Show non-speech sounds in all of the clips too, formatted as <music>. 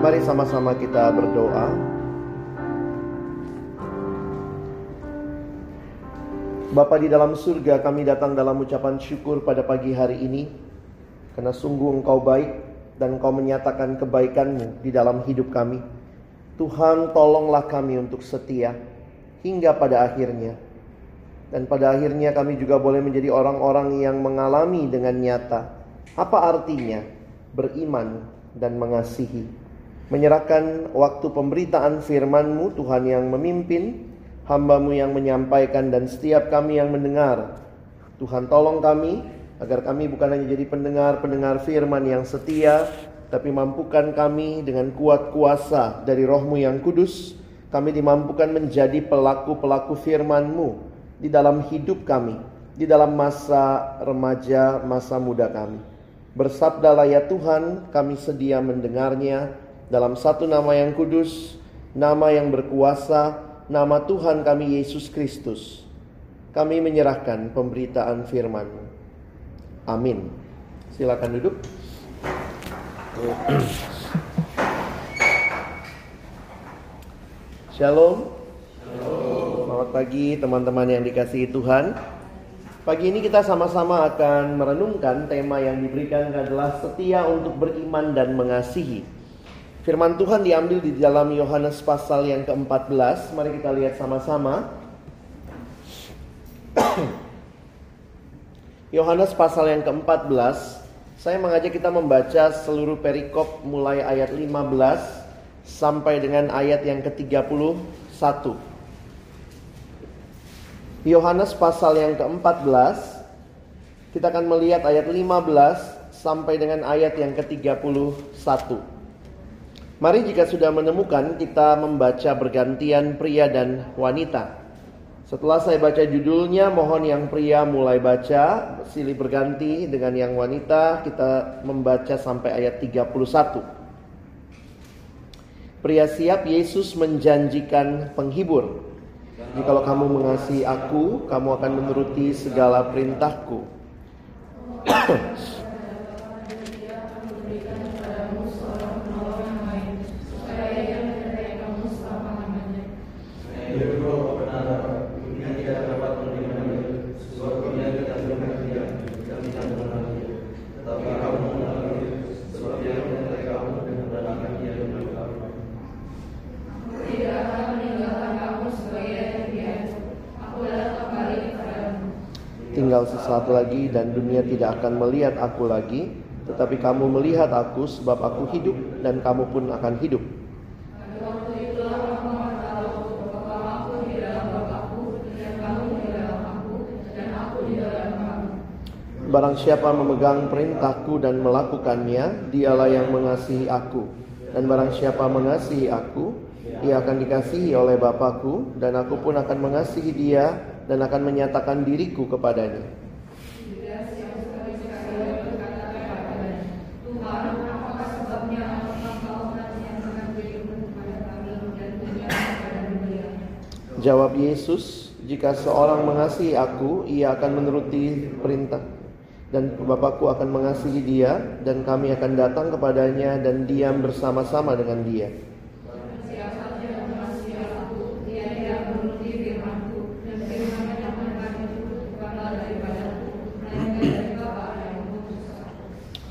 Mari sama-sama kita berdoa. Bapa di dalam surga kami datang dalam ucapan syukur pada pagi hari ini. Karena sungguh engkau baik dan engkau menyatakan kebaikanmu di dalam hidup kami. Tuhan tolonglah kami untuk setia hingga pada akhirnya. Dan pada akhirnya kami juga boleh menjadi orang-orang yang mengalami dengan nyata Apa artinya beriman dan mengasihi Menyerahkan waktu pemberitaan firman-Mu Tuhan yang memimpin hambamu yang menyampaikan dan setiap kami yang mendengar. Tuhan tolong kami agar kami bukan hanya jadi pendengar-pendengar firman yang setia, tapi mampukan kami dengan kuat kuasa dari rohmu yang kudus, kami dimampukan menjadi pelaku-pelaku firman-Mu di dalam hidup kami, di dalam masa remaja, masa muda kami. Bersabdalah ya Tuhan, kami sedia mendengarnya dalam satu nama yang kudus, nama yang berkuasa, nama Tuhan kami Yesus Kristus. Kami menyerahkan pemberitaan firman Amin. Silakan duduk. Shalom. Selamat pagi teman-teman yang dikasihi Tuhan. Pagi ini kita sama-sama akan merenungkan tema yang diberikan adalah setia untuk beriman dan mengasihi. Firman Tuhan diambil di dalam Yohanes pasal yang ke-14. Mari kita lihat sama-sama. <clears throat> Yohanes pasal yang ke-14. Saya mengajak kita membaca seluruh perikop mulai ayat 15 sampai dengan ayat yang ke-31. Yohanes pasal yang ke-14 kita akan melihat ayat 15 sampai dengan ayat yang ke-31. Mari jika sudah menemukan kita membaca bergantian pria dan wanita. Setelah saya baca judulnya, mohon yang pria mulai baca, silih berganti dengan yang wanita, kita membaca sampai ayat 31. Pria siap Yesus menjanjikan penghibur. Jikalau kamu mengasihi aku, kamu akan menuruti segala perintahku. Tinggal sesaat lagi dan dunia tidak akan melihat aku lagi, tetapi kamu melihat aku sebab aku hidup dan kamu pun akan hidup. Barang siapa memegang perintahku dan melakukannya, dialah yang mengasihi aku. Dan barang siapa mengasihi aku, ia akan dikasihi oleh Bapakku, dan aku pun akan mengasihi dia dan akan menyatakan diriku kepadanya. Jawab Yesus, jika seorang mengasihi aku, ia akan menuruti perintah dan Bapakku akan mengasihi dia dan kami akan datang kepadanya dan diam bersama-sama dengan dia.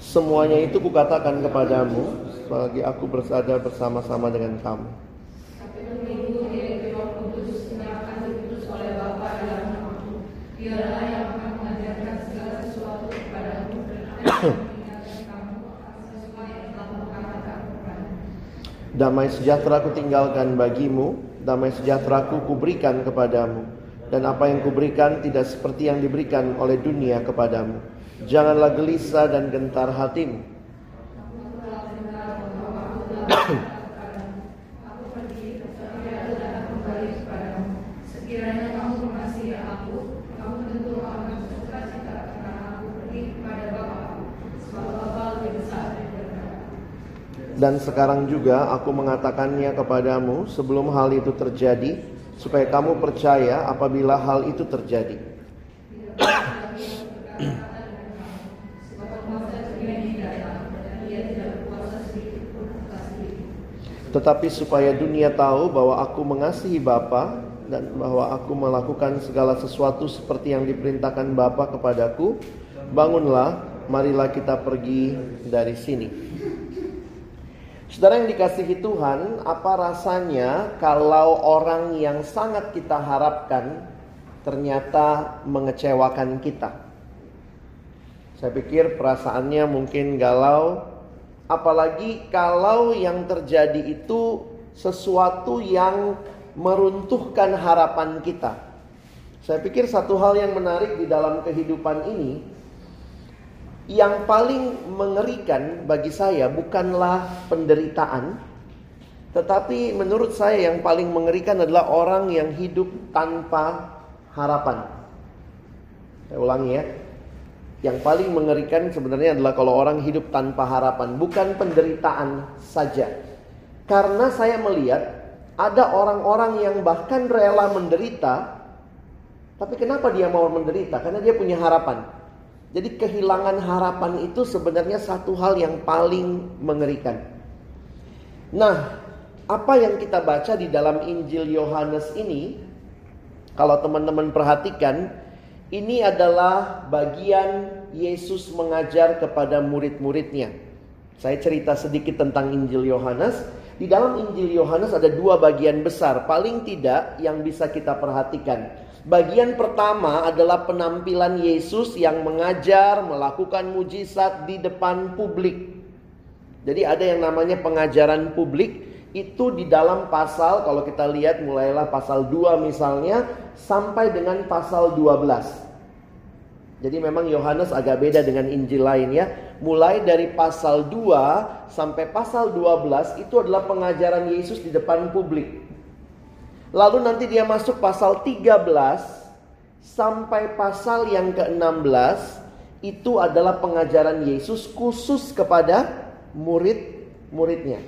Semuanya itu kukatakan kepadamu selagi aku bersada bersama-sama dengan kamu. Damai sejahtera ku tinggalkan bagimu, damai sejahtera ku kuberikan kepadamu. Dan apa yang kuberikan tidak seperti yang diberikan oleh dunia kepadamu. Janganlah gelisah dan gentar hatimu. Dan sekarang juga aku mengatakannya kepadamu sebelum hal itu terjadi, supaya kamu percaya apabila hal itu terjadi. Tetapi supaya dunia tahu bahwa aku mengasihi Bapa dan bahwa aku melakukan segala sesuatu seperti yang diperintahkan Bapa kepadaku, bangunlah, marilah kita pergi dari sini. Saudara yang dikasihi Tuhan, apa rasanya kalau orang yang sangat kita harapkan ternyata mengecewakan kita? Saya pikir perasaannya mungkin galau, apalagi kalau yang terjadi itu sesuatu yang meruntuhkan harapan kita. Saya pikir satu hal yang menarik di dalam kehidupan ini yang paling mengerikan bagi saya bukanlah penderitaan, tetapi menurut saya yang paling mengerikan adalah orang yang hidup tanpa harapan. Saya ulangi ya. Yang paling mengerikan sebenarnya adalah kalau orang hidup tanpa harapan, bukan penderitaan saja. Karena saya melihat ada orang-orang yang bahkan rela menderita, tapi kenapa dia mau menderita? Karena dia punya harapan. Jadi kehilangan harapan itu sebenarnya satu hal yang paling mengerikan. Nah, apa yang kita baca di dalam Injil Yohanes ini, kalau teman-teman perhatikan, ini adalah bagian Yesus mengajar kepada murid-muridnya. Saya cerita sedikit tentang Injil Yohanes. Di dalam Injil Yohanes ada dua bagian besar, paling tidak yang bisa kita perhatikan. Bagian pertama adalah penampilan Yesus yang mengajar, melakukan mujizat di depan publik. Jadi ada yang namanya pengajaran publik itu di dalam pasal kalau kita lihat mulailah pasal 2 misalnya sampai dengan pasal 12. Jadi memang Yohanes agak beda dengan Injil lain ya. Mulai dari pasal 2 sampai pasal 12 itu adalah pengajaran Yesus di depan publik. Lalu nanti dia masuk pasal 13 sampai pasal yang ke-16 itu adalah pengajaran Yesus khusus kepada murid-muridnya.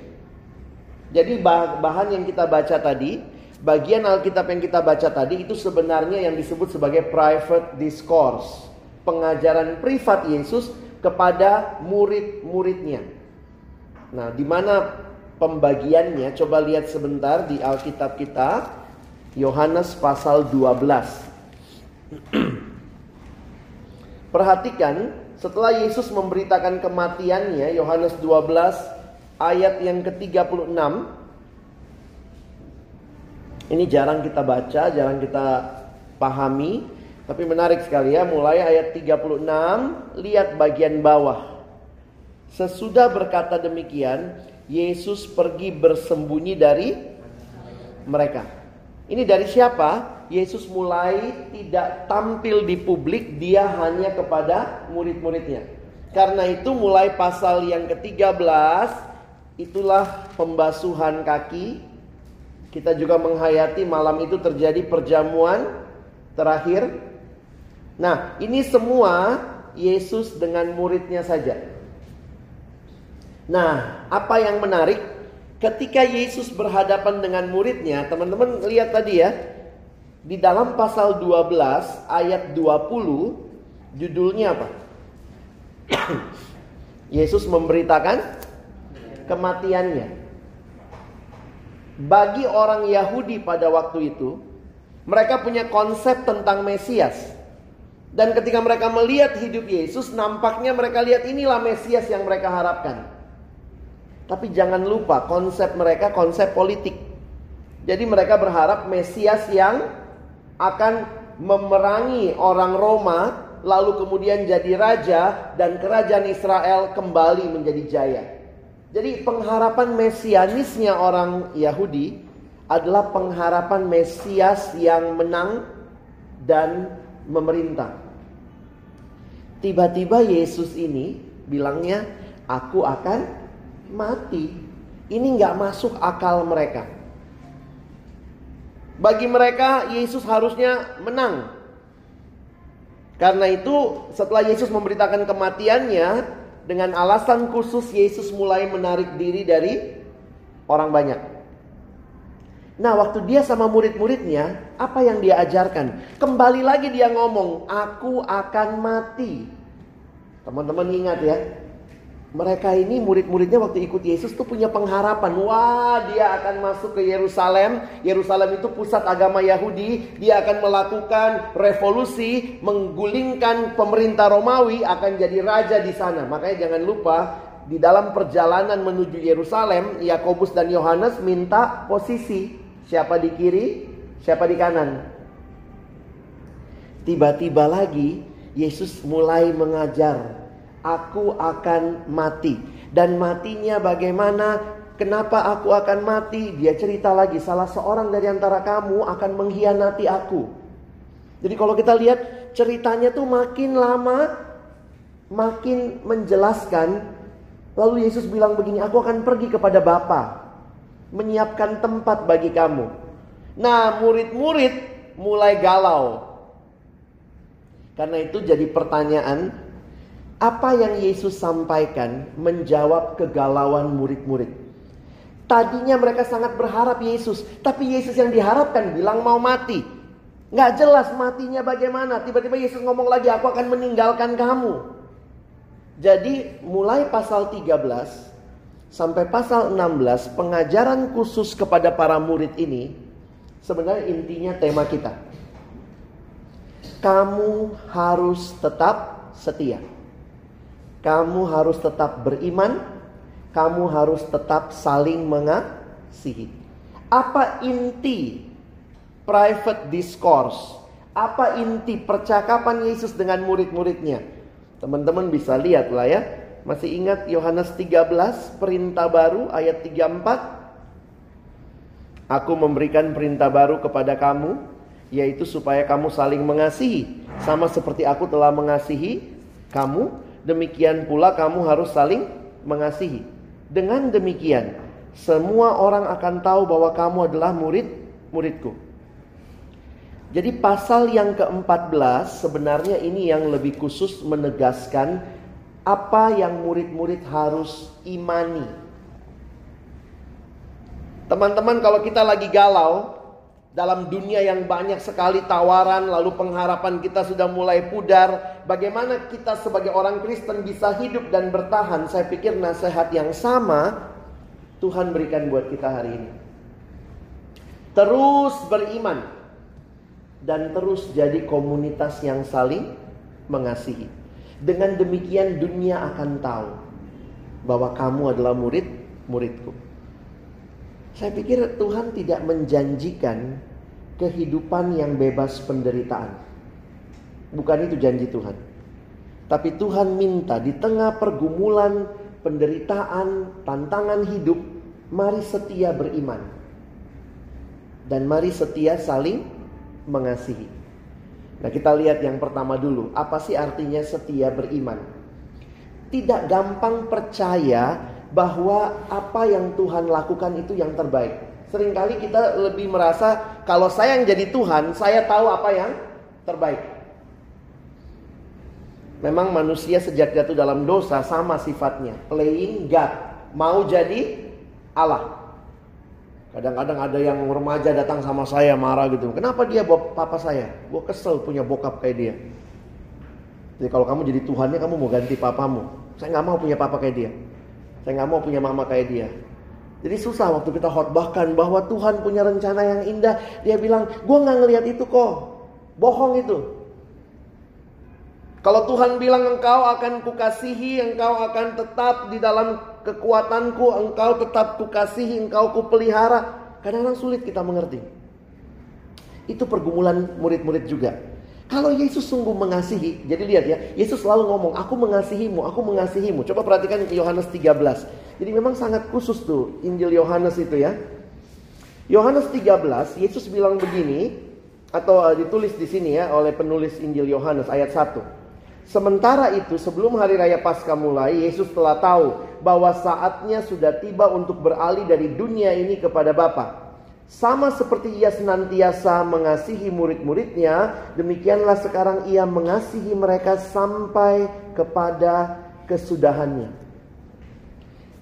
Jadi bahan yang kita baca tadi, bagian Alkitab yang kita baca tadi itu sebenarnya yang disebut sebagai private discourse, pengajaran privat Yesus kepada murid-muridnya. Nah, di mana pembagiannya. Coba lihat sebentar di Alkitab kita Yohanes pasal 12 <clears throat> Perhatikan setelah Yesus memberitakan kematiannya Yohanes 12 ayat yang ke-36 Ini jarang kita baca, jarang kita pahami tapi menarik sekali ya, mulai ayat 36, lihat bagian bawah. Sesudah berkata demikian, Yesus pergi bersembunyi dari mereka. Ini dari siapa? Yesus mulai tidak tampil di publik, dia hanya kepada murid-muridnya. Karena itu mulai pasal yang ke-13 itulah pembasuhan kaki. Kita juga menghayati malam itu terjadi perjamuan terakhir. Nah, ini semua Yesus dengan muridnya saja. Nah, apa yang menarik? Ketika Yesus berhadapan dengan muridnya, teman-teman lihat tadi ya. Di dalam pasal 12 ayat 20 judulnya apa? <clears throat> Yesus memberitakan kematiannya. Bagi orang Yahudi pada waktu itu, mereka punya konsep tentang Mesias. Dan ketika mereka melihat hidup Yesus, nampaknya mereka lihat inilah Mesias yang mereka harapkan. Tapi jangan lupa konsep mereka konsep politik. Jadi mereka berharap Mesias yang akan memerangi orang Roma lalu kemudian jadi raja dan kerajaan Israel kembali menjadi jaya. Jadi pengharapan mesianisnya orang Yahudi adalah pengharapan Mesias yang menang dan memerintah. Tiba-tiba Yesus ini bilangnya, aku akan mati. Ini nggak masuk akal mereka. Bagi mereka Yesus harusnya menang. Karena itu setelah Yesus memberitakan kematiannya dengan alasan khusus Yesus mulai menarik diri dari orang banyak. Nah, waktu dia sama murid-muridnya, apa yang dia ajarkan? Kembali lagi dia ngomong, "Aku akan mati." Teman-teman ingat ya, mereka ini murid-muridnya waktu ikut Yesus tuh punya pengharapan. Wah, dia akan masuk ke Yerusalem. Yerusalem itu pusat agama Yahudi. Dia akan melakukan revolusi, menggulingkan pemerintah Romawi, akan jadi raja di sana. Makanya jangan lupa di dalam perjalanan menuju Yerusalem, Yakobus dan Yohanes minta posisi. Siapa di kiri, siapa di kanan. Tiba-tiba lagi Yesus mulai mengajar, "Aku akan mati." Dan matinya bagaimana? Kenapa aku akan mati? Dia cerita lagi, salah seorang dari antara kamu akan mengkhianati aku. Jadi kalau kita lihat ceritanya tuh makin lama makin menjelaskan. Lalu Yesus bilang begini, aku akan pergi kepada Bapa menyiapkan tempat bagi kamu. Nah, murid-murid mulai galau. Karena itu jadi pertanyaan, apa yang Yesus sampaikan menjawab kegalauan murid-murid. Tadinya mereka sangat berharap Yesus, tapi Yesus yang diharapkan bilang mau mati. Nggak jelas matinya bagaimana. Tiba-tiba Yesus ngomong lagi, aku akan meninggalkan kamu. Jadi mulai pasal 13 sampai pasal 16 pengajaran khusus kepada para murid ini sebenarnya intinya tema kita. Kamu harus tetap setia. Kamu harus tetap beriman, kamu harus tetap saling mengasihi. Apa inti private discourse? Apa inti percakapan Yesus dengan murid-muridnya? Teman-teman bisa lihat lah ya masih ingat Yohanes 13 perintah baru ayat 34? Aku memberikan perintah baru kepada kamu yaitu supaya kamu saling mengasihi sama seperti aku telah mengasihi kamu demikian pula kamu harus saling mengasihi. Dengan demikian semua orang akan tahu bahwa kamu adalah murid-muridku. Jadi pasal yang ke-14 sebenarnya ini yang lebih khusus menegaskan apa yang murid-murid harus imani. Teman-teman, kalau kita lagi galau dalam dunia yang banyak sekali tawaran, lalu pengharapan kita sudah mulai pudar, bagaimana kita sebagai orang Kristen bisa hidup dan bertahan? Saya pikir nasihat yang sama Tuhan berikan buat kita hari ini. Terus beriman dan terus jadi komunitas yang saling mengasihi. Dengan demikian dunia akan tahu bahwa kamu adalah murid muridku. Saya pikir Tuhan tidak menjanjikan kehidupan yang bebas penderitaan. Bukan itu janji Tuhan. Tapi Tuhan minta di tengah pergumulan, penderitaan, tantangan hidup, mari setia beriman. Dan mari setia saling mengasihi. Nah kita lihat yang pertama dulu. Apa sih artinya setia beriman? Tidak gampang percaya bahwa apa yang Tuhan lakukan itu yang terbaik. Seringkali kita lebih merasa kalau saya yang jadi Tuhan, saya tahu apa yang terbaik. Memang manusia sejak jatuh dalam dosa sama sifatnya. Playing God. Mau jadi Allah. Kadang-kadang ada yang remaja datang sama saya marah gitu. Kenapa dia bawa papa saya? Gue kesel punya bokap kayak dia. Jadi kalau kamu jadi Tuhannya kamu mau ganti papamu. Saya nggak mau punya papa kayak dia. Saya nggak mau punya mama kayak dia. Jadi susah waktu kita khotbahkan bahwa Tuhan punya rencana yang indah. Dia bilang, gue nggak ngelihat itu kok. Bohong itu. Kalau Tuhan bilang engkau akan kukasihi, engkau akan tetap di dalam kekuatanku, engkau tetap kukasihi, engkau kupelihara. Kadang-kadang sulit kita mengerti. Itu pergumulan murid-murid juga. Kalau Yesus sungguh mengasihi, jadi lihat ya, Yesus selalu ngomong, aku mengasihimu, aku mengasihimu. Coba perhatikan Yohanes 13. Jadi memang sangat khusus tuh Injil Yohanes itu ya. Yohanes 13, Yesus bilang begini, atau uh, ditulis di sini ya oleh penulis Injil Yohanes ayat 1. Sementara itu sebelum hari raya Paskah mulai, Yesus telah tahu bahwa saatnya sudah tiba untuk beralih dari dunia ini kepada Bapa. Sama seperti ia senantiasa mengasihi murid-muridnya, demikianlah sekarang ia mengasihi mereka sampai kepada kesudahannya.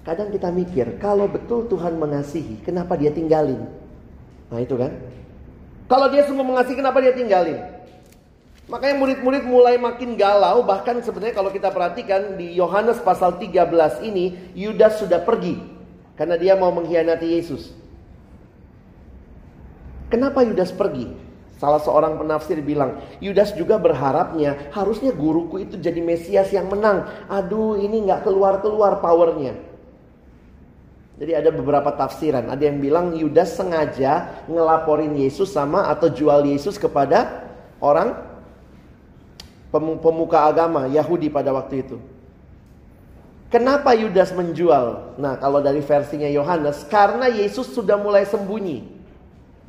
Kadang kita mikir, kalau betul Tuhan mengasihi, kenapa dia tinggalin? Nah itu kan. Kalau dia sungguh mengasihi, kenapa dia tinggalin? Makanya murid-murid mulai makin galau, bahkan sebenarnya kalau kita perhatikan di Yohanes pasal 13 ini, Yudas sudah pergi karena dia mau mengkhianati Yesus. Kenapa Yudas pergi? Salah seorang penafsir bilang, Yudas juga berharapnya harusnya guruku itu jadi Mesias yang menang. Aduh, ini nggak keluar-keluar powernya. Jadi ada beberapa tafsiran. Ada yang bilang Yudas sengaja ngelaporin Yesus sama atau jual Yesus kepada orang pemuka agama Yahudi pada waktu itu. Kenapa Yudas menjual? Nah, kalau dari versinya Yohanes, karena Yesus sudah mulai sembunyi.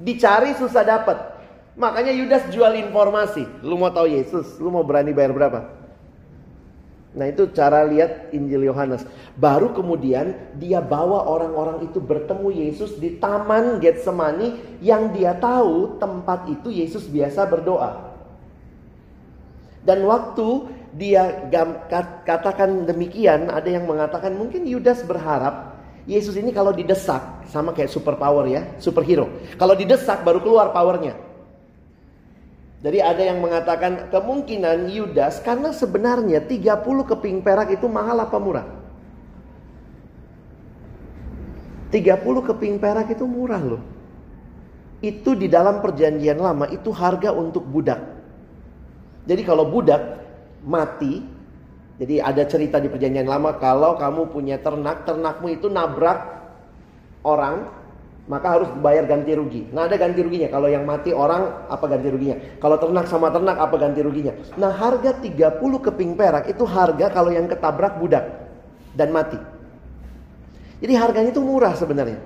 Dicari susah dapat. Makanya Yudas jual informasi. Lu mau tahu Yesus, lu mau berani bayar berapa? Nah, itu cara lihat Injil Yohanes. Baru kemudian dia bawa orang-orang itu bertemu Yesus di Taman Getsemani yang dia tahu tempat itu Yesus biasa berdoa. Dan waktu dia katakan demikian, ada yang mengatakan mungkin Yudas berharap Yesus ini kalau didesak sama kayak super power ya, superhero. Kalau didesak baru keluar powernya. Jadi ada yang mengatakan kemungkinan Yudas karena sebenarnya 30 keping perak itu mahal apa murah? 30 keping perak itu murah loh. Itu di dalam perjanjian lama itu harga untuk budak. Jadi kalau budak mati, jadi ada cerita di perjanjian lama kalau kamu punya ternak, ternakmu itu nabrak orang, maka harus bayar ganti rugi. Nah ada ganti ruginya. Kalau yang mati orang, apa ganti ruginya? Kalau ternak sama ternak, apa ganti ruginya? Nah harga 30 keping perak itu harga kalau yang ketabrak budak dan mati. Jadi harganya itu murah sebenarnya.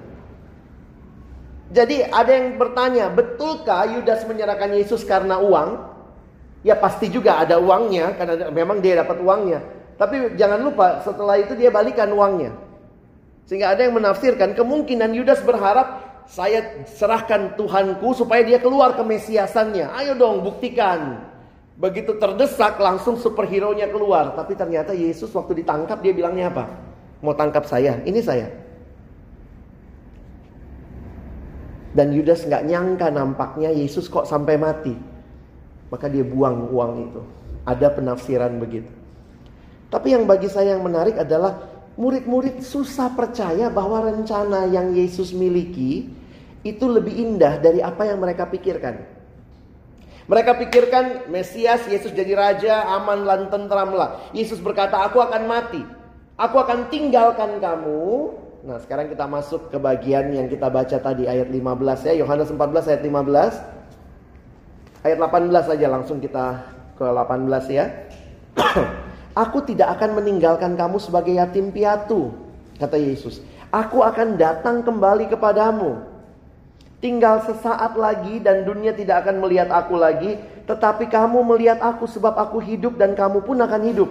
Jadi ada yang bertanya, betulkah Yudas menyerahkan Yesus karena uang? Ya pasti juga ada uangnya karena memang dia dapat uangnya. Tapi jangan lupa setelah itu dia balikan uangnya. Sehingga ada yang menafsirkan kemungkinan Yudas berharap saya serahkan Tuhanku supaya dia keluar ke mesiasannya. Ayo dong buktikan. Begitu terdesak langsung superhero-nya keluar. Tapi ternyata Yesus waktu ditangkap dia bilangnya apa? Mau tangkap saya, ini saya. Dan Yudas nggak nyangka nampaknya Yesus kok sampai mati maka dia buang uang itu. Ada penafsiran begitu. Tapi yang bagi saya yang menarik adalah murid-murid susah percaya bahwa rencana yang Yesus miliki itu lebih indah dari apa yang mereka pikirkan. Mereka pikirkan Mesias, Yesus jadi raja, aman dan tentramlah. Yesus berkata, aku akan mati. Aku akan tinggalkan kamu. Nah sekarang kita masuk ke bagian yang kita baca tadi ayat 15 ya. Yohanes 14 ayat 15. Ayat 18 saja langsung kita ke 18 ya. <clears throat> Aku tidak akan meninggalkan kamu sebagai yatim piatu, kata Yesus. Aku akan datang kembali kepadamu. Tinggal sesaat lagi dan dunia tidak akan melihat aku lagi, tetapi kamu melihat aku sebab aku hidup dan kamu pun akan hidup.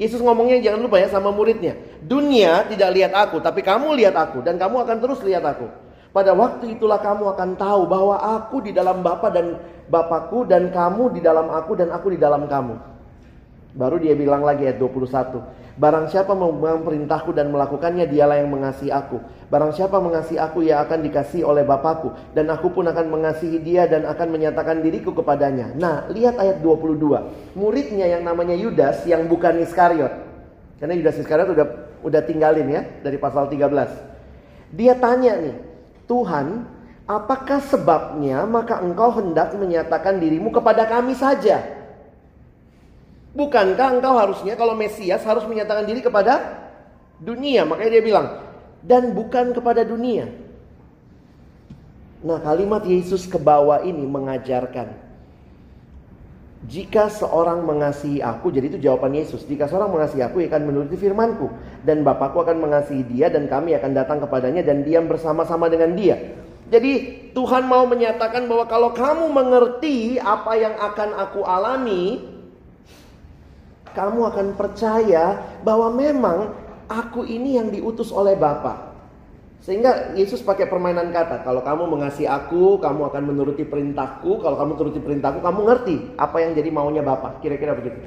Yesus ngomongnya jangan lupa ya sama muridnya. Dunia tidak lihat aku, tapi kamu lihat aku dan kamu akan terus lihat aku. Pada waktu itulah kamu akan tahu bahwa aku di dalam Bapa dan Bapakku dan kamu di dalam aku dan aku di dalam kamu. Baru dia bilang lagi ayat 21. Barang siapa memegang perintahku dan melakukannya dialah yang mengasihi aku. Barang siapa mengasihi aku ia akan dikasihi oleh Bapakku. Dan aku pun akan mengasihi dia dan akan menyatakan diriku kepadanya. Nah lihat ayat 22. Muridnya yang namanya Yudas yang bukan Iskariot. Karena Yudas Iskariot udah, udah tinggalin ya dari pasal 13. Dia tanya nih, Tuhan, apakah sebabnya maka engkau hendak menyatakan dirimu kepada kami saja? Bukankah engkau harusnya kalau Mesias harus menyatakan diri kepada dunia? Makanya dia bilang, dan bukan kepada dunia. Nah kalimat Yesus ke bawah ini mengajarkan jika seorang mengasihi aku, jadi itu jawaban Yesus. Jika seorang mengasihi aku, ia akan menuruti firmanku. Dan Bapakku akan mengasihi dia dan kami akan datang kepadanya dan diam bersama-sama dengan dia. Jadi Tuhan mau menyatakan bahwa kalau kamu mengerti apa yang akan aku alami, kamu akan percaya bahwa memang aku ini yang diutus oleh Bapa. Sehingga Yesus pakai permainan kata. Kalau kamu mengasihi aku, kamu akan menuruti perintahku. Kalau kamu turuti perintahku, kamu ngerti apa yang jadi maunya Bapak. Kira-kira begitu.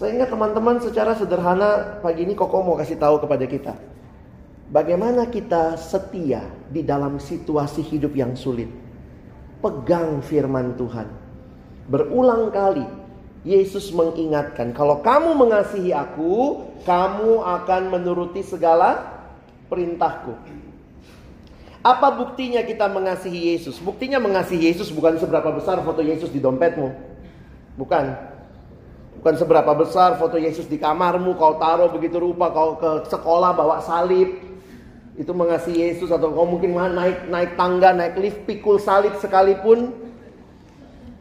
Sehingga teman-teman secara sederhana pagi ini Koko mau kasih tahu kepada kita. Bagaimana kita setia di dalam situasi hidup yang sulit. Pegang firman Tuhan. Berulang kali Yesus mengingatkan, kalau kamu mengasihi aku, kamu akan menuruti segala perintahku. Apa buktinya kita mengasihi Yesus? Buktinya mengasihi Yesus bukan seberapa besar foto Yesus di dompetmu. Bukan. Bukan seberapa besar foto Yesus di kamarmu, kau taruh begitu rupa, kau ke sekolah bawa salib. Itu mengasihi Yesus atau kau mungkin naik naik tangga, naik lift, pikul salib sekalipun.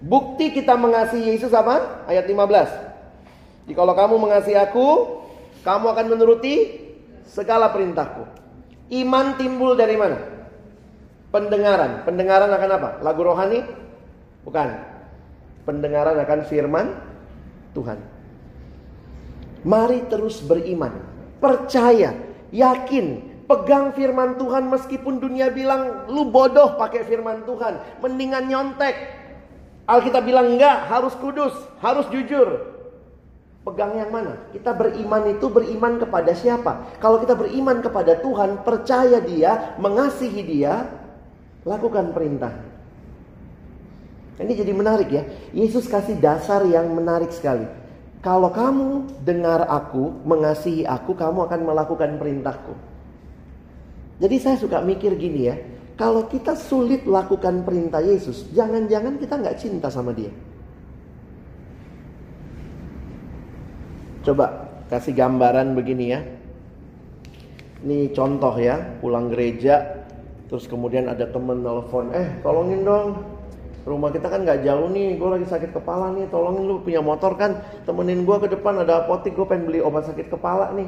Bukti kita mengasihi Yesus apa? Ayat 15. Jadi kalau kamu mengasihi aku, kamu akan menuruti segala perintahku. Iman timbul dari mana? Pendengaran. Pendengaran akan apa? Lagu rohani? Bukan. Pendengaran akan firman Tuhan. Mari terus beriman. Percaya. Yakin. Pegang firman Tuhan meskipun dunia bilang lu bodoh pakai firman Tuhan. Mendingan nyontek. Alkitab bilang enggak, harus kudus, harus jujur. Pegang yang mana? Kita beriman itu beriman kepada siapa? Kalau kita beriman kepada Tuhan, percaya Dia, mengasihi Dia, lakukan perintah. Ini jadi menarik ya. Yesus kasih dasar yang menarik sekali. Kalau kamu dengar aku, mengasihi aku, kamu akan melakukan perintahku. Jadi saya suka mikir gini ya. Kalau kita sulit lakukan perintah Yesus, jangan-jangan kita nggak cinta sama dia. Coba kasih gambaran begini ya. Ini contoh ya, pulang gereja, terus kemudian ada temen nelfon, eh tolongin dong, rumah kita kan nggak jauh nih, gue lagi sakit kepala nih, tolongin lu punya motor kan, temenin gue ke depan ada apotik, gue pengen beli obat sakit kepala nih.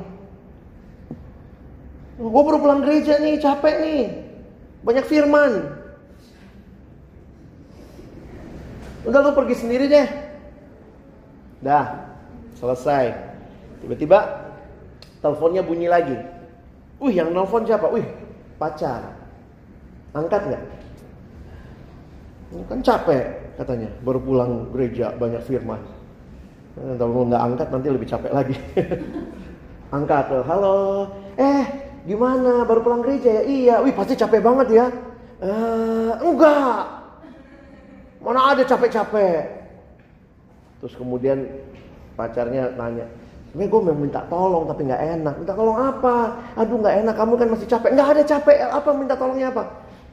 Gue baru pulang gereja nih, capek nih, banyak firman. Udah lu pergi sendiri deh. Dah, Selesai. Tiba-tiba teleponnya bunyi lagi. Wih, yang nelfon siapa? Wih, pacar. Angkat nggak? Kan capek katanya. Baru pulang gereja banyak firman. Kalau nggak angkat nanti lebih capek lagi. <laughs> angkat. Halo. Eh, gimana? Baru pulang gereja ya? Iya. Wih, pasti capek banget ya. Uh, enggak. Mana ada capek-capek. Terus kemudian Pacarnya nanya, Sebenernya gue mau minta tolong tapi nggak enak. Minta tolong apa? Aduh nggak enak, kamu kan masih capek. Nggak ada capek, apa minta tolongnya apa?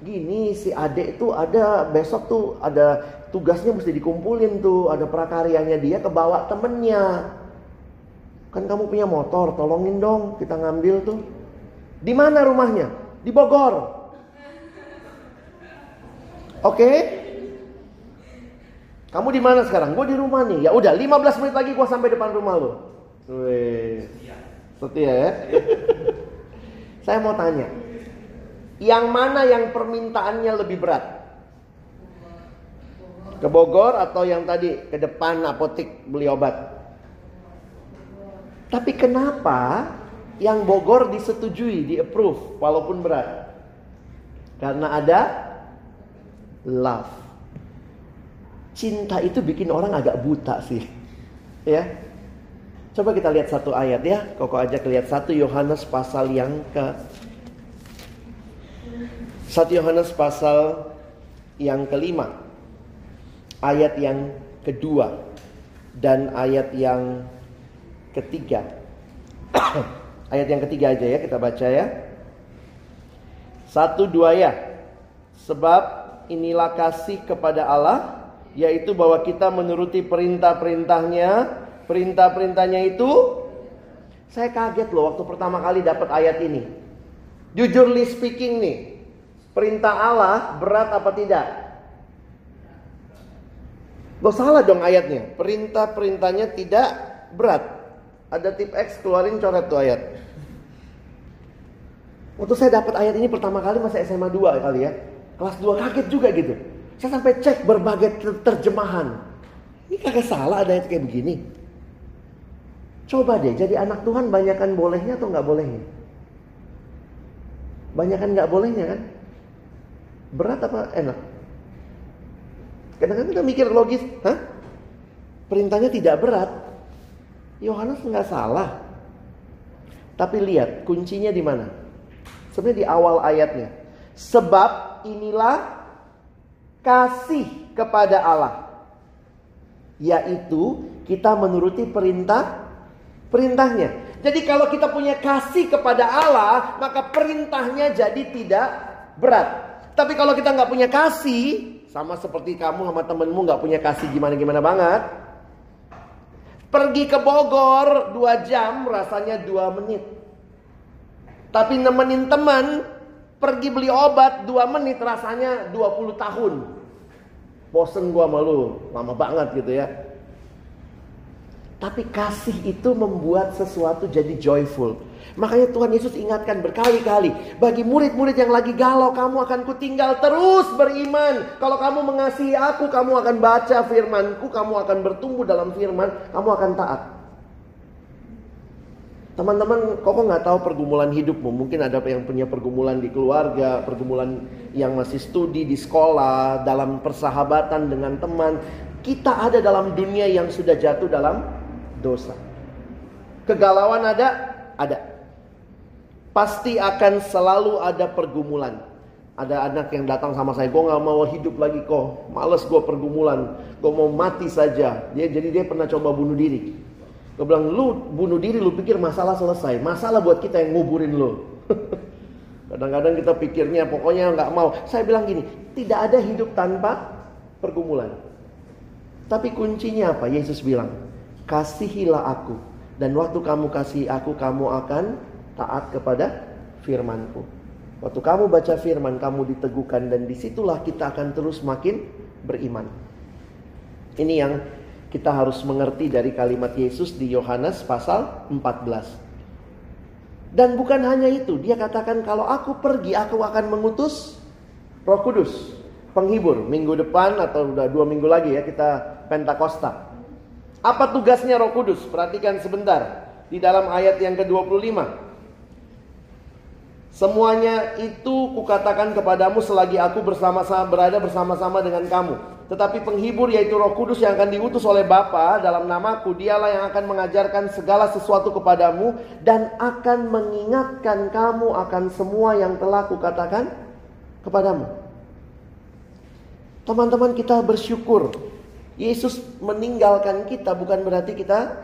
Gini si adek itu ada besok tuh ada tugasnya mesti dikumpulin tuh. Ada prakaryanya dia kebawa temennya. Kan kamu punya motor, tolongin dong kita ngambil tuh. Di mana rumahnya? Di Bogor. Oke, okay? Kamu di mana sekarang? Gue di rumah nih. Ya udah, 15 menit lagi gue sampai depan rumah lo. Wih. Setia ya. <laughs> Saya mau tanya. Yang mana yang permintaannya lebih berat? Ke Bogor atau yang tadi ke depan apotik beli obat? Tapi kenapa yang Bogor disetujui, di approve walaupun berat? Karena ada love cinta itu bikin orang agak buta sih. Ya. Coba kita lihat satu ayat ya. Koko aja lihat satu Yohanes pasal yang ke satu Yohanes pasal yang kelima. Ayat yang kedua dan ayat yang ketiga. <clears throat> ayat yang ketiga aja ya kita baca ya. Satu dua ya. Sebab inilah kasih kepada Allah yaitu bahwa kita menuruti perintah-perintahnya. Perintah-perintahnya itu saya kaget loh waktu pertama kali dapat ayat ini. Jujurly speaking nih, perintah Allah berat apa tidak? Lo salah dong ayatnya. Perintah-perintahnya tidak berat. Ada tip X keluarin coret tuh ayat. Waktu saya dapat ayat ini pertama kali masih SMA 2 kali ya. Kelas 2 kaget juga gitu. Saya sampai cek berbagai terjemahan. Ini kagak salah ada kayak begini. Coba deh jadi anak Tuhan banyakkan bolehnya atau nggak bolehnya? Banyakkan nggak bolehnya kan? Berat apa enak? Kadang-kadang kita mikir logis, hah? Perintahnya tidak berat. Yohanes nggak salah. Tapi lihat kuncinya di mana? Sebenarnya di awal ayatnya. Sebab inilah kasih kepada Allah. Yaitu kita menuruti perintah perintahnya. Jadi kalau kita punya kasih kepada Allah, maka perintahnya jadi tidak berat. Tapi kalau kita nggak punya kasih, sama seperti kamu sama temenmu nggak punya kasih gimana-gimana banget. Pergi ke Bogor dua jam rasanya dua menit. Tapi nemenin teman pergi beli obat dua menit rasanya 20 tahun. Bosen gua malu, lama banget gitu ya. Tapi kasih itu membuat sesuatu jadi joyful. Makanya Tuhan Yesus ingatkan berkali-kali. Bagi murid-murid yang lagi galau, kamu akan kutinggal terus beriman. Kalau kamu mengasihi aku, kamu akan baca firmanku, kamu akan bertumbuh dalam firman, kamu akan taat. Teman-teman, kok nggak tahu pergumulan hidupmu? Mungkin ada yang punya pergumulan di keluarga, pergumulan yang masih studi di sekolah, dalam persahabatan dengan teman. Kita ada dalam dunia yang sudah jatuh dalam dosa. Kegalauan ada? Ada. Pasti akan selalu ada pergumulan. Ada anak yang datang sama saya, gue gak mau hidup lagi kok, males gue pergumulan, gue mau mati saja. Dia jadi dia pernah coba bunuh diri. Gue bilang, lu bunuh diri, lu pikir masalah selesai. Masalah buat kita yang nguburin lu. <laughs> Kadang-kadang kita pikirnya pokoknya nggak mau. Saya bilang gini, tidak ada hidup tanpa pergumulan. Tapi kuncinya apa? Yesus bilang, kasihilah aku. Dan waktu kamu kasih aku, kamu akan taat kepada firmanku. Waktu kamu baca firman, kamu diteguhkan dan di situlah kita akan terus makin beriman. Ini yang kita harus mengerti dari kalimat Yesus di Yohanes pasal 14. Dan bukan hanya itu, dia katakan kalau aku pergi, aku akan mengutus Roh Kudus, penghibur. Minggu depan atau udah dua minggu lagi ya kita Pentakosta. Apa tugasnya Roh Kudus? Perhatikan sebentar di dalam ayat yang ke-25. Semuanya itu kukatakan kepadamu selagi aku bersama-sama berada bersama-sama dengan kamu. Tetapi penghibur yaitu Roh Kudus yang akan diutus oleh Bapa dalam namaku, dialah yang akan mengajarkan segala sesuatu kepadamu dan akan mengingatkan kamu akan semua yang telah kukatakan kepadamu. Teman-teman kita bersyukur Yesus meninggalkan kita bukan berarti kita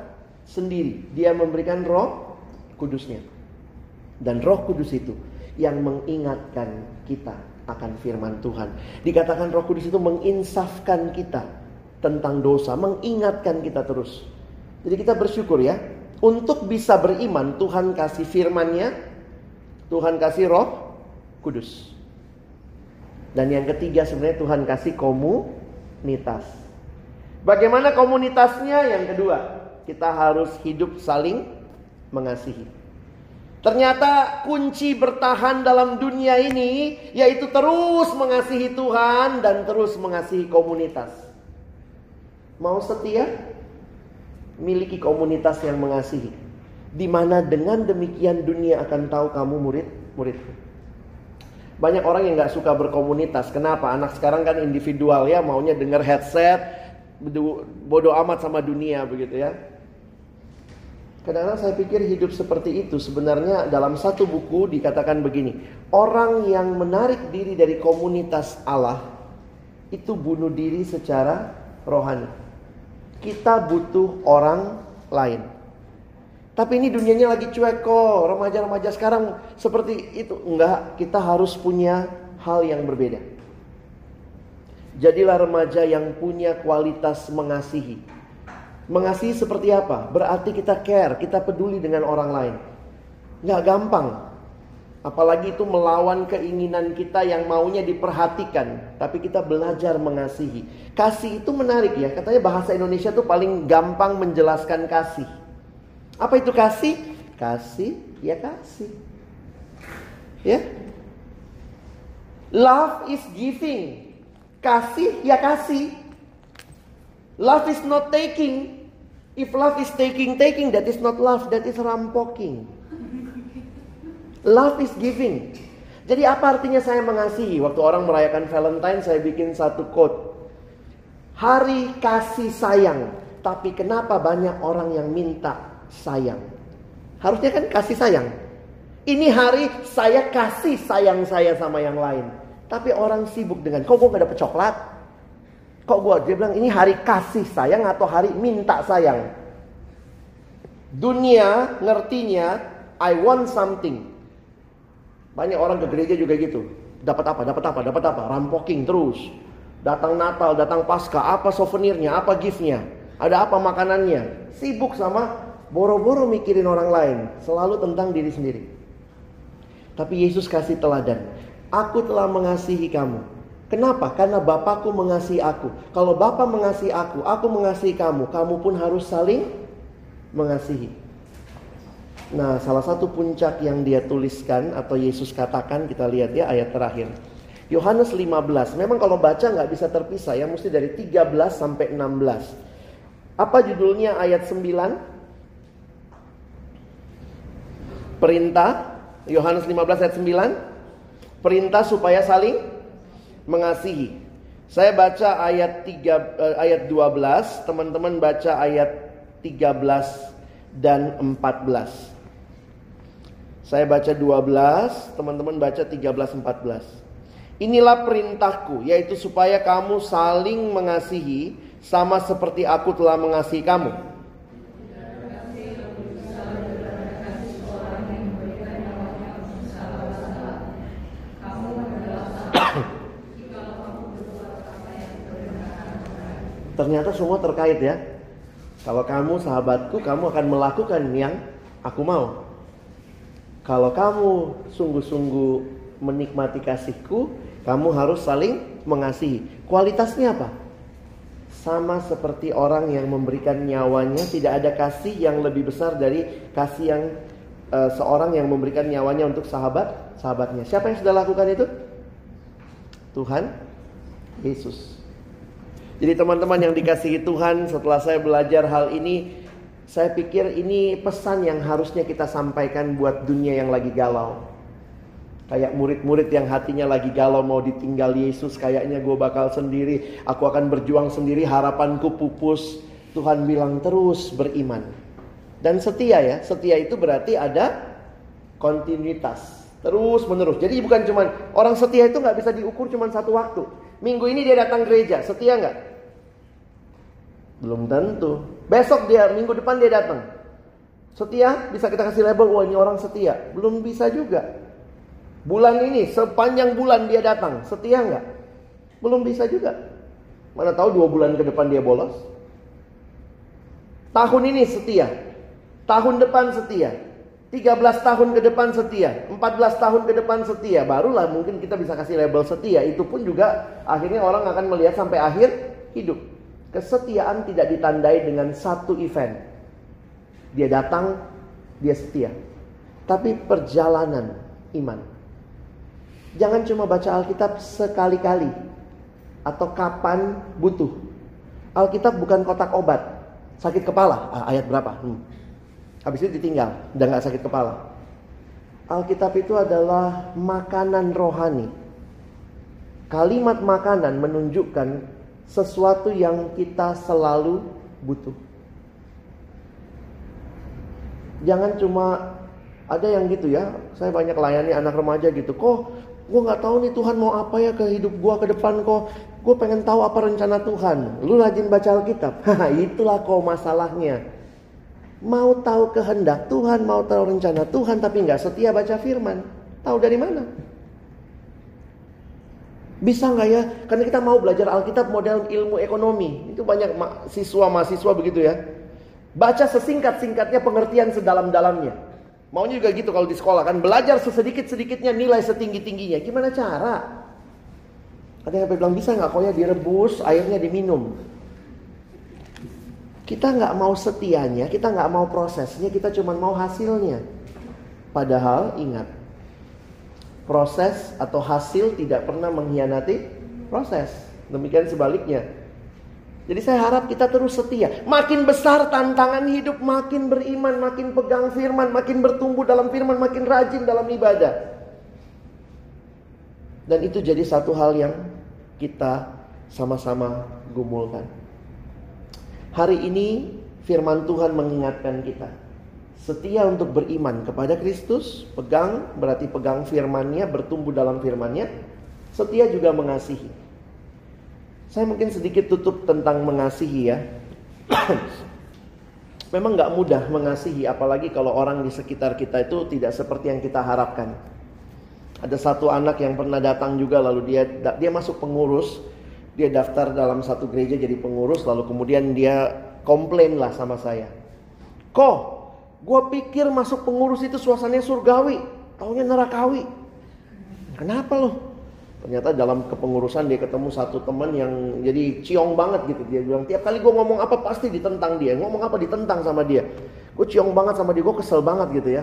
sendiri. Dia memberikan roh kudusnya. Dan roh kudus itu yang mengingatkan kita akan firman Tuhan. Dikatakan roh kudus itu menginsafkan kita tentang dosa. Mengingatkan kita terus. Jadi kita bersyukur ya. Untuk bisa beriman Tuhan kasih firmannya. Tuhan kasih roh kudus. Dan yang ketiga sebenarnya Tuhan kasih komunitas. Bagaimana komunitasnya? Yang kedua, kita harus hidup saling mengasihi. Ternyata kunci bertahan dalam dunia ini yaitu terus mengasihi Tuhan dan terus mengasihi komunitas. Mau setia? Miliki komunitas yang mengasihi. Di mana dengan demikian dunia akan tahu kamu murid-murid. Banyak orang yang gak suka berkomunitas. Kenapa? Anak sekarang kan individual ya, maunya denger headset, bodoh amat sama dunia begitu ya. Kadang-kadang saya pikir hidup seperti itu sebenarnya dalam satu buku dikatakan begini. Orang yang menarik diri dari komunitas Allah itu bunuh diri secara rohani. Kita butuh orang lain. Tapi ini dunianya lagi cuek kok. Remaja-remaja sekarang seperti itu. Enggak, kita harus punya hal yang berbeda. Jadilah remaja yang punya kualitas mengasihi. Mengasihi seperti apa? Berarti kita care, kita peduli dengan orang lain. Nggak gampang. Apalagi itu melawan keinginan kita yang maunya diperhatikan. Tapi kita belajar mengasihi. Kasih itu menarik ya. Katanya bahasa Indonesia tuh paling gampang menjelaskan kasih. Apa itu kasih? Kasih, ya kasih. Ya. Love is giving. Kasih ya kasih. Love is not taking. If love is taking, taking, that is not love, that is rampoking. Love is giving. Jadi apa artinya saya mengasihi? Waktu orang merayakan Valentine saya bikin satu quote. Hari kasih sayang. Tapi kenapa banyak orang yang minta sayang? Harusnya kan kasih sayang. Ini hari saya kasih sayang saya sama yang lain. Tapi orang sibuk dengan, kok gue gak dapet coklat? Kok gue, dia bilang ini hari kasih sayang atau hari minta sayang? Dunia ngertinya, I want something. Banyak orang ke gereja juga gitu. Dapat apa, dapat apa, dapat apa, rampoking terus. Datang Natal, datang Pasca, apa souvenirnya, apa giftnya, ada apa makanannya. Sibuk sama boro-boro mikirin orang lain, selalu tentang diri sendiri. Tapi Yesus kasih teladan. Aku telah mengasihi kamu. Kenapa? Karena Bapakku mengasihi aku. Kalau Bapak mengasihi aku, aku mengasihi kamu. Kamu pun harus saling mengasihi. Nah, salah satu puncak yang dia tuliskan atau Yesus katakan, kita lihat ya ayat terakhir. Yohanes 15. Memang kalau baca nggak bisa terpisah ya, mesti dari 13 sampai 16. Apa judulnya ayat 9? Perintah Yohanes 15 ayat 9 perintah supaya saling mengasihi. Saya baca ayat 3 eh, ayat 12, teman-teman baca ayat 13 dan 14. Saya baca 12, teman-teman baca 13 14. Inilah perintahku yaitu supaya kamu saling mengasihi sama seperti aku telah mengasihi kamu. Ternyata semua terkait ya. Kalau kamu sahabatku, kamu akan melakukan yang aku mau. Kalau kamu sungguh-sungguh menikmati kasihku, kamu harus saling mengasihi. Kualitasnya apa? Sama seperti orang yang memberikan nyawanya, tidak ada kasih yang lebih besar dari kasih yang uh, seorang yang memberikan nyawanya untuk sahabat sahabatnya. Siapa yang sudah lakukan itu? Tuhan Yesus. Jadi teman-teman yang dikasihi Tuhan, setelah saya belajar hal ini, saya pikir ini pesan yang harusnya kita sampaikan buat dunia yang lagi galau. Kayak murid-murid yang hatinya lagi galau mau ditinggal Yesus, kayaknya gue bakal sendiri, aku akan berjuang sendiri, harapanku pupus. Tuhan bilang terus beriman. Dan setia ya, setia itu berarti ada kontinuitas. Terus menerus. Jadi bukan cuma orang setia itu nggak bisa diukur cuma satu waktu. Minggu ini dia datang gereja, setia nggak? Belum tentu. Besok dia, minggu depan dia datang. Setia, bisa kita kasih label, wah ini orang setia. Belum bisa juga. Bulan ini, sepanjang bulan dia datang, setia nggak? Belum bisa juga. Mana tahu dua bulan ke depan dia bolos. Tahun ini setia. Tahun depan setia. 13 tahun ke depan setia, 14 tahun ke depan setia, barulah mungkin kita bisa kasih label setia. Itu pun juga akhirnya orang akan melihat sampai akhir hidup. Kesetiaan tidak ditandai dengan satu event. Dia datang, dia setia. Tapi perjalanan iman. Jangan cuma baca Alkitab sekali-kali atau kapan butuh. Alkitab bukan kotak obat. Sakit kepala, ah, ayat berapa? Hmm. Habis itu ditinggal, udah gak sakit kepala. Alkitab itu adalah makanan rohani. Kalimat makanan menunjukkan sesuatu yang kita selalu butuh. Jangan cuma ada yang gitu ya. Saya banyak layani anak remaja gitu. Kok gue nggak tahu nih Tuhan mau apa ya ke hidup gue ke depan kok. Gue pengen tahu apa rencana Tuhan. Lu rajin baca Alkitab. <laughs> Itulah kok masalahnya. Mau tahu kehendak Tuhan, mau tahu rencana Tuhan, tapi nggak setia baca firman. Tahu dari mana? Bisa nggak ya? Karena kita mau belajar Alkitab model ilmu ekonomi. Itu banyak siswa-mahasiswa begitu ya. Baca sesingkat-singkatnya pengertian sedalam-dalamnya. Maunya juga gitu kalau di sekolah kan. Belajar sesedikit-sedikitnya nilai setinggi-tingginya. Gimana cara? Ada yang bilang bisa nggak kok ya direbus, airnya diminum. Kita nggak mau setianya, kita nggak mau prosesnya, kita cuma mau hasilnya. Padahal ingat, proses atau hasil tidak pernah mengkhianati proses. Demikian sebaliknya. Jadi saya harap kita terus setia. Makin besar tantangan hidup, makin beriman, makin pegang firman, makin bertumbuh dalam firman, makin rajin dalam ibadah. Dan itu jadi satu hal yang kita sama-sama gumulkan. Hari ini firman Tuhan mengingatkan kita Setia untuk beriman kepada Kristus, pegang berarti pegang firmannya, bertumbuh dalam firmannya. Setia juga mengasihi. Saya mungkin sedikit tutup tentang mengasihi ya. <clears throat> Memang nggak mudah mengasihi, apalagi kalau orang di sekitar kita itu tidak seperti yang kita harapkan. Ada satu anak yang pernah datang juga, lalu dia dia masuk pengurus, dia daftar dalam satu gereja jadi pengurus, lalu kemudian dia komplain lah sama saya. Kok Gue pikir masuk pengurus itu suasananya surgawi, taunya nerakawi. Kenapa loh? Ternyata dalam kepengurusan dia ketemu satu teman yang jadi ciong banget gitu. Dia bilang tiap kali gue ngomong apa pasti ditentang dia. Ngomong apa ditentang sama dia. Gue ciong banget sama dia, gue kesel banget gitu ya.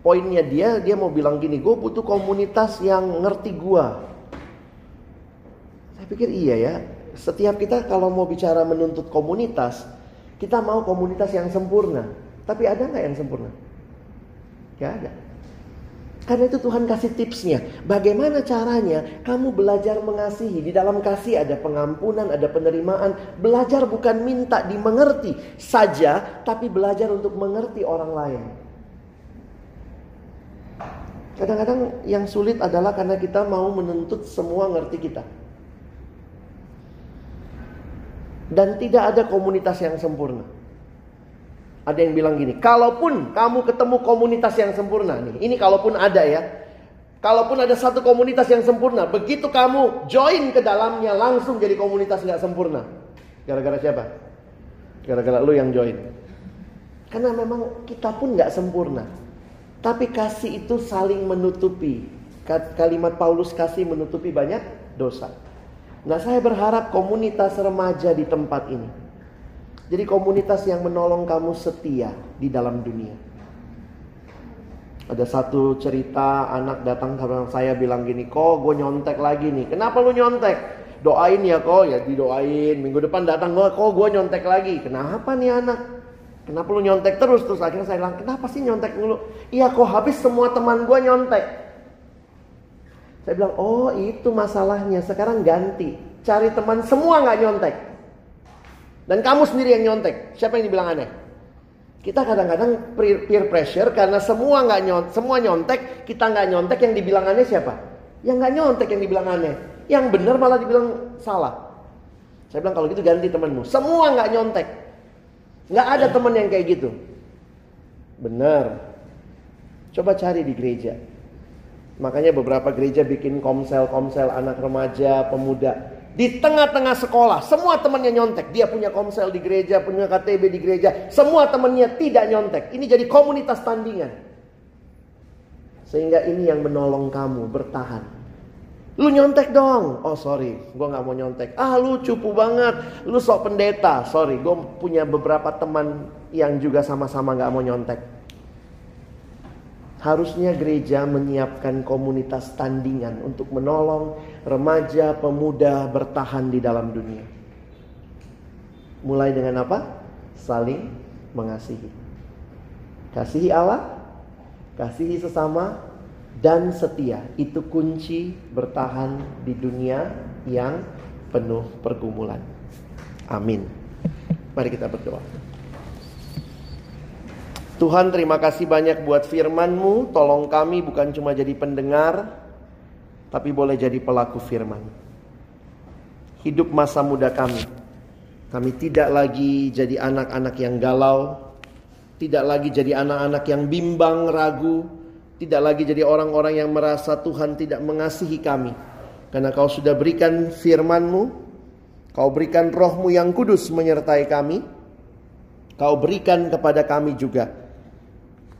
Poinnya dia, dia mau bilang gini, gue butuh komunitas yang ngerti gue. Saya pikir iya ya. Setiap kita kalau mau bicara menuntut komunitas, kita mau komunitas yang sempurna. Tapi ada nggak yang sempurna? Gak ada. Karena itu Tuhan kasih tipsnya. Bagaimana caranya kamu belajar mengasihi. Di dalam kasih ada pengampunan, ada penerimaan. Belajar bukan minta dimengerti saja. Tapi belajar untuk mengerti orang lain. Kadang-kadang yang sulit adalah karena kita mau menuntut semua ngerti kita. Dan tidak ada komunitas yang sempurna. Ada yang bilang gini, kalaupun kamu ketemu komunitas yang sempurna nih, ini kalaupun ada ya. Kalaupun ada satu komunitas yang sempurna, begitu kamu join ke dalamnya langsung jadi komunitas nggak sempurna. Gara-gara siapa? Gara-gara lu yang join. Karena memang kita pun nggak sempurna. Tapi kasih itu saling menutupi. Kalimat Paulus kasih menutupi banyak dosa. Nah saya berharap komunitas remaja di tempat ini. Jadi komunitas yang menolong kamu setia di dalam dunia. Ada satu cerita anak datang ke saya bilang gini, kok gue nyontek lagi nih. Kenapa lu nyontek? Doain ya kok, ya didoain. Minggu depan datang gue, kok gue nyontek lagi. Kenapa nih anak? Kenapa lu nyontek terus? Terus akhirnya saya bilang, kenapa sih nyontek dulu? Iya kok habis semua teman gue nyontek. Saya bilang, oh itu masalahnya. Sekarang ganti. Cari teman semua nggak nyontek. Dan kamu sendiri yang nyontek. Siapa yang dibilang aneh? Kita kadang-kadang peer pressure karena semua nggak nyontek, semua nyontek, kita nggak nyontek yang dibilang aneh siapa? Yang nggak nyontek yang dibilang aneh. Yang benar malah dibilang salah. Saya bilang kalau gitu ganti temanmu. Semua nggak nyontek. Nggak ada teman yang kayak gitu. Benar. Coba cari di gereja. Makanya beberapa gereja bikin komsel-komsel anak remaja, pemuda. Di tengah-tengah sekolah, semua temannya nyontek. Dia punya komsel di gereja, punya KTB di gereja. Semua temannya tidak nyontek. Ini jadi komunitas tandingan. Sehingga ini yang menolong kamu bertahan. Lu nyontek dong. Oh sorry, gue gak mau nyontek. Ah lu cupu banget. Lu sok pendeta. Sorry, gue punya beberapa teman yang juga sama-sama gak mau nyontek. Harusnya gereja menyiapkan komunitas tandingan untuk menolong remaja, pemuda bertahan di dalam dunia. Mulai dengan apa? Saling mengasihi. Kasihi Allah, kasihi sesama, dan setia. Itu kunci bertahan di dunia yang penuh pergumulan. Amin. Mari kita berdoa. Tuhan terima kasih banyak buat firman-Mu. Tolong kami bukan cuma jadi pendengar, tapi boleh jadi pelaku firman. Hidup masa muda kami. Kami tidak lagi jadi anak-anak yang galau. Tidak lagi jadi anak-anak yang bimbang, ragu. Tidak lagi jadi orang-orang yang merasa Tuhan tidak mengasihi kami. Karena kau sudah berikan firman-Mu, kau berikan rohmu yang kudus menyertai kami, kau berikan kepada kami juga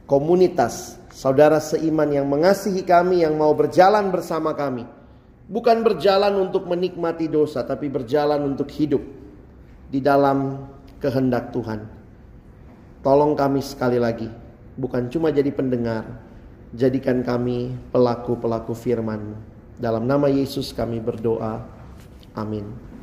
komunitas, saudara seiman yang mengasihi kami, yang mau berjalan bersama kami. Bukan berjalan untuk menikmati dosa, tapi berjalan untuk hidup di dalam kehendak Tuhan. Tolong kami sekali lagi, bukan cuma jadi pendengar, jadikan kami pelaku-pelaku firman. Dalam nama Yesus kami berdoa. Amin.